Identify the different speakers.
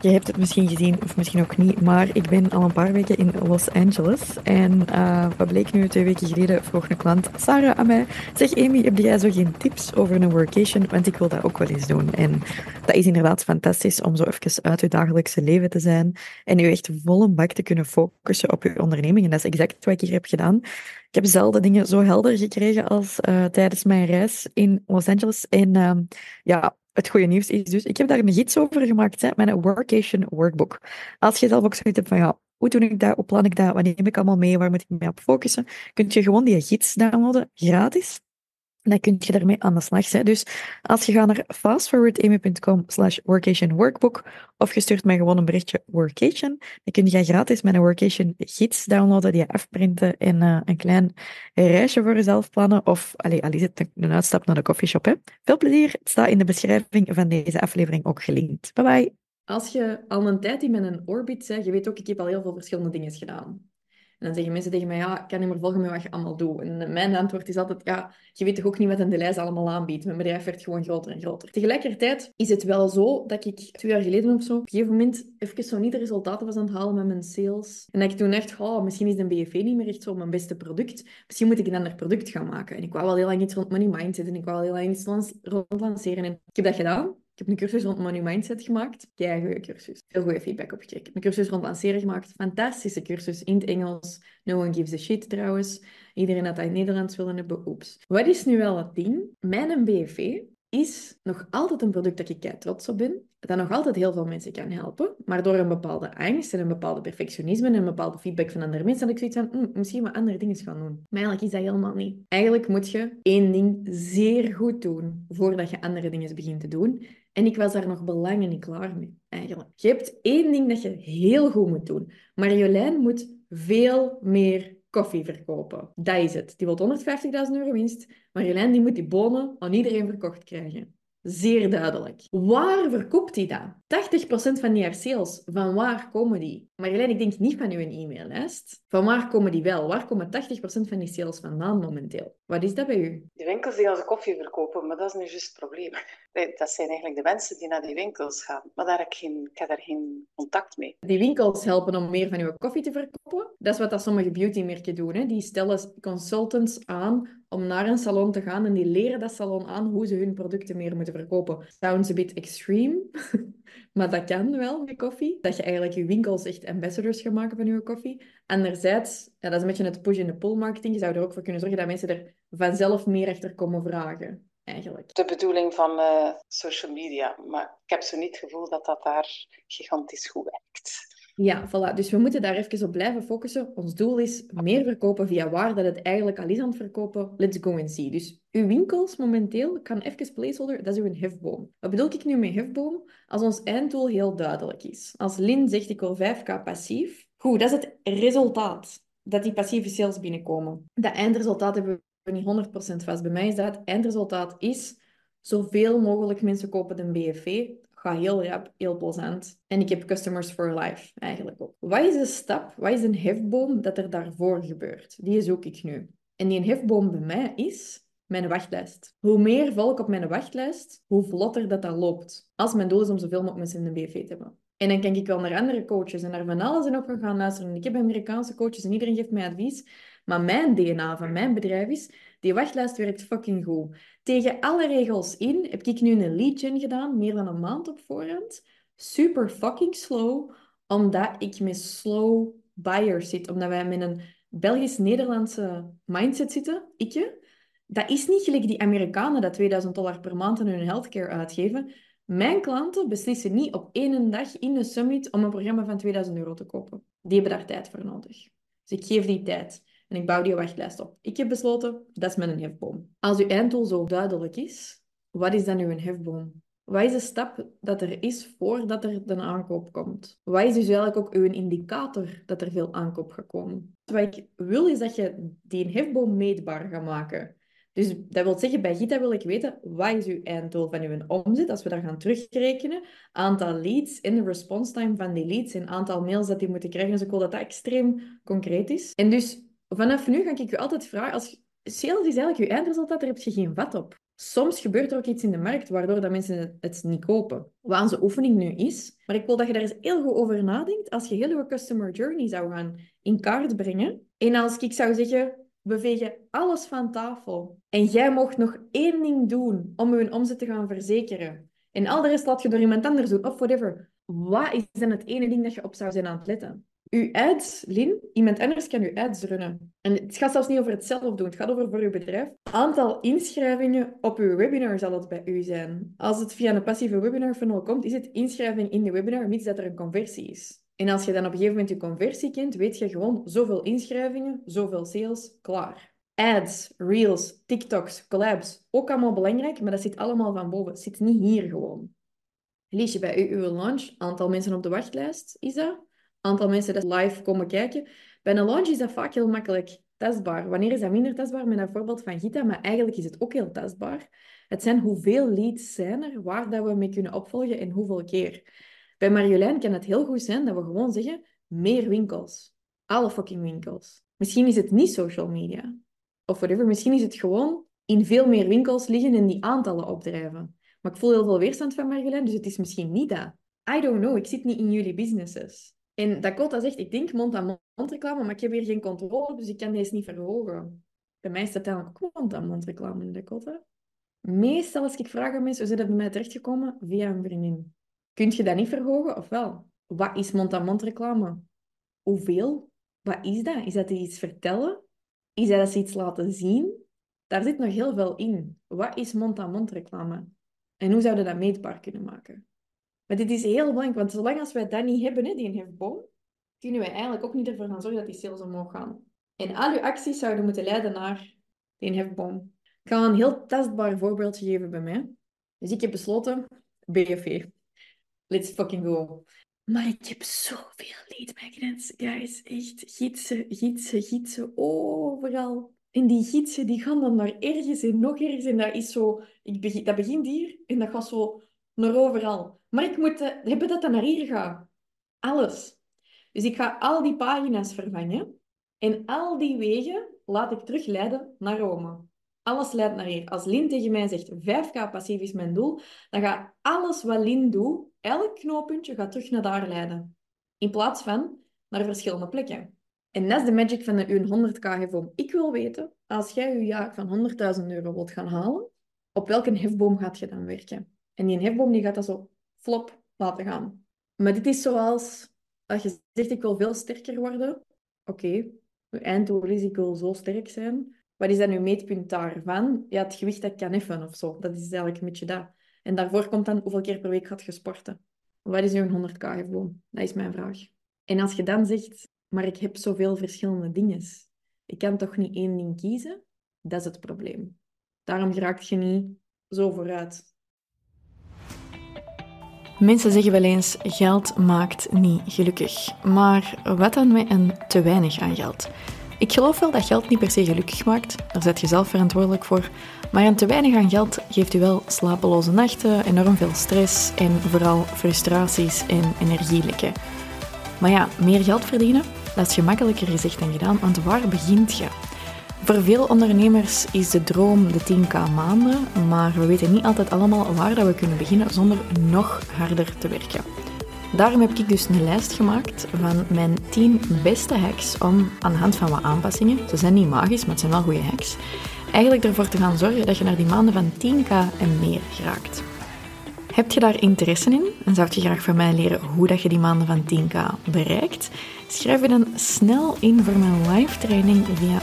Speaker 1: Je hebt het misschien gezien of misschien ook niet, maar ik ben al een paar weken in Los Angeles. En uh, wat bleek nu twee weken geleden, vroeg een klant, Sarah, aan mij, zeg Amy, heb jij zo geen tips over een workation? Want ik wil dat ook wel eens doen. En dat is inderdaad fantastisch om zo even uit je dagelijkse leven te zijn en je echt volle bak te kunnen focussen op je onderneming. En dat is exact wat ik hier heb gedaan. Ik heb zelden dingen zo helder gekregen als uh, tijdens mijn reis in Los Angeles. En uh, ja, het goede nieuws is dus, ik heb daar een gids over gemaakt, hè, mijn workation workbook. Als je zelf ook zoiets hebt van, ja, hoe doe ik dat, hoe plan ik dat, wat neem ik allemaal mee, waar moet ik mee op focussen, kun je gewoon die gids downloaden, gratis. Dan kun je daarmee aan de slag. Hè. Dus als je gaat naar fastforwardamy.com slash workation workbook of je stuurt mij gewoon een berichtje workation, dan kun je gratis mijn workation gids downloaden, die je afprinten en uh, een klein reisje voor jezelf plannen. Of, allee, al is een uitstap naar de coffeeshop. Hè. Veel plezier. Het staat in de beschrijving van deze aflevering ook gelinkt. Bye bye.
Speaker 2: Als je al een tijd in een orbit bent, je weet ook, ik heb al heel veel verschillende dingen gedaan. En dan zeggen mensen tegen mij, ja, ik kan niet meer volgen met wat je allemaal doet. En mijn antwoord is altijd, ja, je weet toch ook niet wat een lijst allemaal aanbiedt. Mijn bedrijf werd gewoon groter en groter. Tegelijkertijd is het wel zo dat ik twee jaar geleden of zo, op een gegeven moment even zo niet de resultaten was aan het halen met mijn sales. En dat ik toen dacht, oh, misschien is een BFV niet meer echt zo mijn beste product. Misschien moet ik een ander product gaan maken. En ik wou wel heel lang iets rond money mindset en ik wou wel heel lang iets rond lanceren. En ik heb dat gedaan. Ik heb een cursus rond Money Mindset gemaakt. Kei goede cursus. Veel goede feedback op gekregen. Ik heb een cursus rond lanceren gemaakt. Fantastische cursus in het Engels. No one gives a shit trouwens. Iedereen had dat in Nederlands willen hebben. Oeps. Wat is nu wel het ding? Mijn BFV is nog altijd een product dat ik kei trots op ben. Dat nog altijd heel veel mensen kan helpen. Maar door een bepaalde angst en een bepaalde perfectionisme en een bepaalde feedback van andere mensen, had ik zoiets van, hm, misschien wat andere dingen gaan doen. Maar eigenlijk is dat helemaal niet. Eigenlijk moet je één ding zeer goed doen voordat je andere dingen begint te doen. En ik was daar nog belangen niet klaar mee, eigenlijk. Je hebt één ding dat je heel goed moet doen. Marjolein moet veel meer koffie verkopen. Dat is het. Die wil 150.000 euro winst. Marjolein die moet die bonen aan iedereen verkocht krijgen. Zeer duidelijk. Waar verkoopt hij dat? 80% van die sales, van waar komen die? Marjolein, ik denk niet van uw e-maillijst. Van waar komen die wel? Waar komen 80% van die sales vandaan momenteel? Wat is dat bij u?
Speaker 3: De winkels die onze koffie verkopen, maar dat is nu juist het probleem. Dat zijn eigenlijk de mensen die naar die winkels gaan. Maar daar heb ik, geen, ik heb daar geen contact mee.
Speaker 2: Die winkels helpen om meer van uw koffie te verkopen. Dat is wat dat sommige beautymerken doen. Hè. Die stellen consultants aan om naar een salon te gaan en die leren dat salon aan hoe ze hun producten meer moeten verkopen. Sounds a bit extreme, maar dat kan wel met koffie. Dat je eigenlijk je winkels echt ambassadors gaat maken van je koffie. Anderzijds, ja, dat is een beetje het push- en de pull marketing. Je zou er ook voor kunnen zorgen dat mensen er vanzelf meer achter komen vragen. Eigenlijk.
Speaker 3: De bedoeling van uh, social media. Maar ik heb zo niet het gevoel dat dat daar gigantisch goed werkt.
Speaker 2: Ja, voilà. Dus we moeten daar even op blijven focussen. Ons doel is meer verkopen via waar dat het eigenlijk al is aan het verkopen. Let's go and see. Dus uw winkels momenteel, kan even placeholder, dat is uw hefboom. Wat bedoel ik nu met hefboom? Als ons einddoel heel duidelijk is. Als Lin zegt ik wil 5k passief. Goed, dat is het resultaat. Dat die passieve sales binnenkomen. Dat eindresultaat hebben we niet 100% vast. Bij mij is dat het eindresultaat is zoveel mogelijk mensen kopen een BFV ga heel rap, heel plezant. En ik heb customers for life eigenlijk ook. Wat is de stap, wat is een hefboom dat er daarvoor gebeurt? Die zoek ik nu. En die hefboom bij mij is mijn wachtlijst. Hoe meer volk op mijn wachtlijst, hoe vlotter dat dat loopt. Als mijn doel is om zoveel mogelijk mensen in de BV te hebben. En dan kan ik wel naar andere coaches en naar van alles en nog gaan luisteren. Ik heb Amerikaanse coaches en iedereen geeft mij advies. Maar mijn DNA van mijn bedrijf is, die wachtlijst werkt fucking goed. Tegen alle regels in heb ik nu een lead gen gedaan, meer dan een maand op voorhand. Super fucking slow, omdat ik met slow buyers zit. Omdat wij met een Belgisch-Nederlandse mindset zitten, ikje. Dat is niet gelijk die Amerikanen dat 2000 dollar per maand aan hun healthcare uitgeven. Mijn klanten beslissen niet op één dag in de summit om een programma van 2000 euro te kopen. Die hebben daar tijd voor nodig. Dus ik geef die tijd en ik bouw die wachtlijst op. Ik heb besloten, dat is mijn hefboom. Als uw einddoel zo duidelijk is, wat is dan uw hefboom? Wat is de stap dat er is voordat er een aankoop komt? Wat is dus eigenlijk ook uw indicator dat er veel aankoop gaat komen? Wat ik wil is dat je die hefboom meetbaar gaat maken. Dus dat wil zeggen, bij Gita wil ik weten, wat is uw einddoel van uw omzet? Als we daar gaan terugrekenen, aantal leads en de response time van die leads en aantal mails dat die moeten krijgen. Dus ik wil dat dat extreem concreet is. En dus vanaf nu ga ik je altijd vragen, als sales is eigenlijk je eindresultaat, daar heb je geen vat op. Soms gebeurt er ook iets in de markt waardoor dat mensen het niet kopen. Wat onze oefening nu is. Maar ik wil dat je daar eens heel goed over nadenkt. Als je heel je customer journey zou gaan in kaart brengen. En als ik zou zeggen, we vegen alles van tafel. En jij mocht nog één ding doen om je omzet te gaan verzekeren. En al de rest laat je door iemand anders doen, of whatever. Wat is dan het ene ding dat je op zou zijn aan het letten? Uw ads, Lin, iemand anders kan uw ads runnen. En het gaat zelfs niet over het zelf doen, het gaat over voor uw bedrijf. Aantal inschrijvingen op uw webinar zal het bij u zijn. Als het via een passieve webinar funnel komt, is het inschrijving in de webinar, mits dat er een conversie is. En als je dan op een gegeven moment je conversie kent, weet je gewoon zoveel inschrijvingen, zoveel sales, klaar. Ads, reels, TikToks, collabs, ook allemaal belangrijk, maar dat zit allemaal van boven. Het zit niet hier gewoon. Lees je bij uw launch, aantal mensen op de wachtlijst, is dat? Aantal mensen dat live komen kijken. Bij een launch is dat vaak heel makkelijk testbaar. Wanneer is dat minder testbaar? Met een voorbeeld van Gita, maar eigenlijk is het ook heel testbaar. Het zijn hoeveel leads zijn er, waar dat we mee kunnen opvolgen en hoeveel keer. Bij Marjolein kan het heel goed zijn dat we gewoon zeggen, meer winkels. Alle fucking winkels. Misschien is het niet social media. Of whatever. Misschien is het gewoon in veel meer winkels liggen en die aantallen opdrijven. Maar ik voel heel veel weerstand van Marjolein, dus het is misschien niet dat. I don't know. Ik zit niet in jullie businesses. En Dakota zegt, ik denk mond-aan-mond reclame, maar ik heb hier geen controle, dus ik kan deze niet verhogen. Bij mij is het uiteindelijk ook mond-aan-mond reclame in Dakota. Meestal als ik vraag aan mensen, hoe zijn dat bij mij terechtgekomen? Via een vriendin. Kun je dat niet verhogen of wel? Wat is mond-aan-mond reclame? Hoeveel? Wat is dat? Is dat iets vertellen? Is dat iets laten zien? Daar zit nog heel veel in. Wat is mond-aan-mond reclame? En hoe zouden we dat meetbaar kunnen maken? Maar dit is heel belangrijk, want zolang als wij dat niet hebben, hè, die hefboom, kunnen wij eigenlijk ook niet ervoor gaan zorgen dat die sales omhoog gaan. En al uw acties zouden moeten leiden naar die hefboom. Ik ga een heel testbaar voorbeeldje geven bij mij. Dus ik heb besloten, BFV. Let's fucking go. Maar ik heb zoveel lead magnets, guys. Echt gidsen, gidsen, gidsen. Overal. En die gidsen die gaan dan naar ergens en nog ergens. En dat is zo... Ik begin, dat begint hier en dat gaat zo naar overal. Maar ik moet hebben dat dat naar hier gaat. Alles. Dus ik ga al die pagina's vervangen. En al die wegen laat ik terug leiden naar Rome. Alles leidt naar hier. Als Lin tegen mij zegt 5k passief is mijn doel, dan gaat alles wat Lin doet, elk knooppuntje gaat terug naar daar leiden. In plaats van naar verschillende plekken. En dat is de magic van de 100k hefboom. Ik wil weten, als jij je jaar van 100.000 euro wilt gaan halen, op welke hefboom gaat je dan werken? En die hefboom die gaat dat zo flop laten gaan. Maar dit is zoals, als je zegt ik wil veel sterker worden. Oké, okay. je einddoel is ik wil zo sterk zijn. Wat is dan uw meetpunt daarvan? Ja, het gewicht dat kan even of zo. Dat is eigenlijk een beetje dat. En daarvoor komt dan hoeveel keer per week gaat je sporten. Wat is uw 100k hefboom? Dat is mijn vraag. En als je dan zegt, maar ik heb zoveel verschillende dingen. Ik kan toch niet één ding kiezen? Dat is het probleem. Daarom raakt je niet zo vooruit.
Speaker 1: Mensen zeggen wel eens: geld maakt niet gelukkig. Maar wat dan met een te weinig aan geld? Ik geloof wel dat geld niet per se gelukkig maakt, daar zet je zelf verantwoordelijk voor. Maar een te weinig aan geld geeft u wel slapeloze nachten, enorm veel stress en vooral frustraties en energielekken. Maar ja, meer geld verdienen, dat is gemakkelijker gezegd dan gedaan, want waar begint je? Voor veel ondernemers is de droom de 10k maanden, maar we weten niet altijd allemaal waar dat we kunnen beginnen zonder nog harder te werken. Daarom heb ik dus een lijst gemaakt van mijn 10 beste hacks om aan de hand van wat aanpassingen, ze zijn niet magisch, maar het zijn wel goede hacks, eigenlijk ervoor te gaan zorgen dat je naar die maanden van 10k en meer geraakt. Heb je daar interesse in en zou je graag van mij leren hoe dat je die maanden van 10k bereikt? Schrijf je dan snel in voor mijn live training via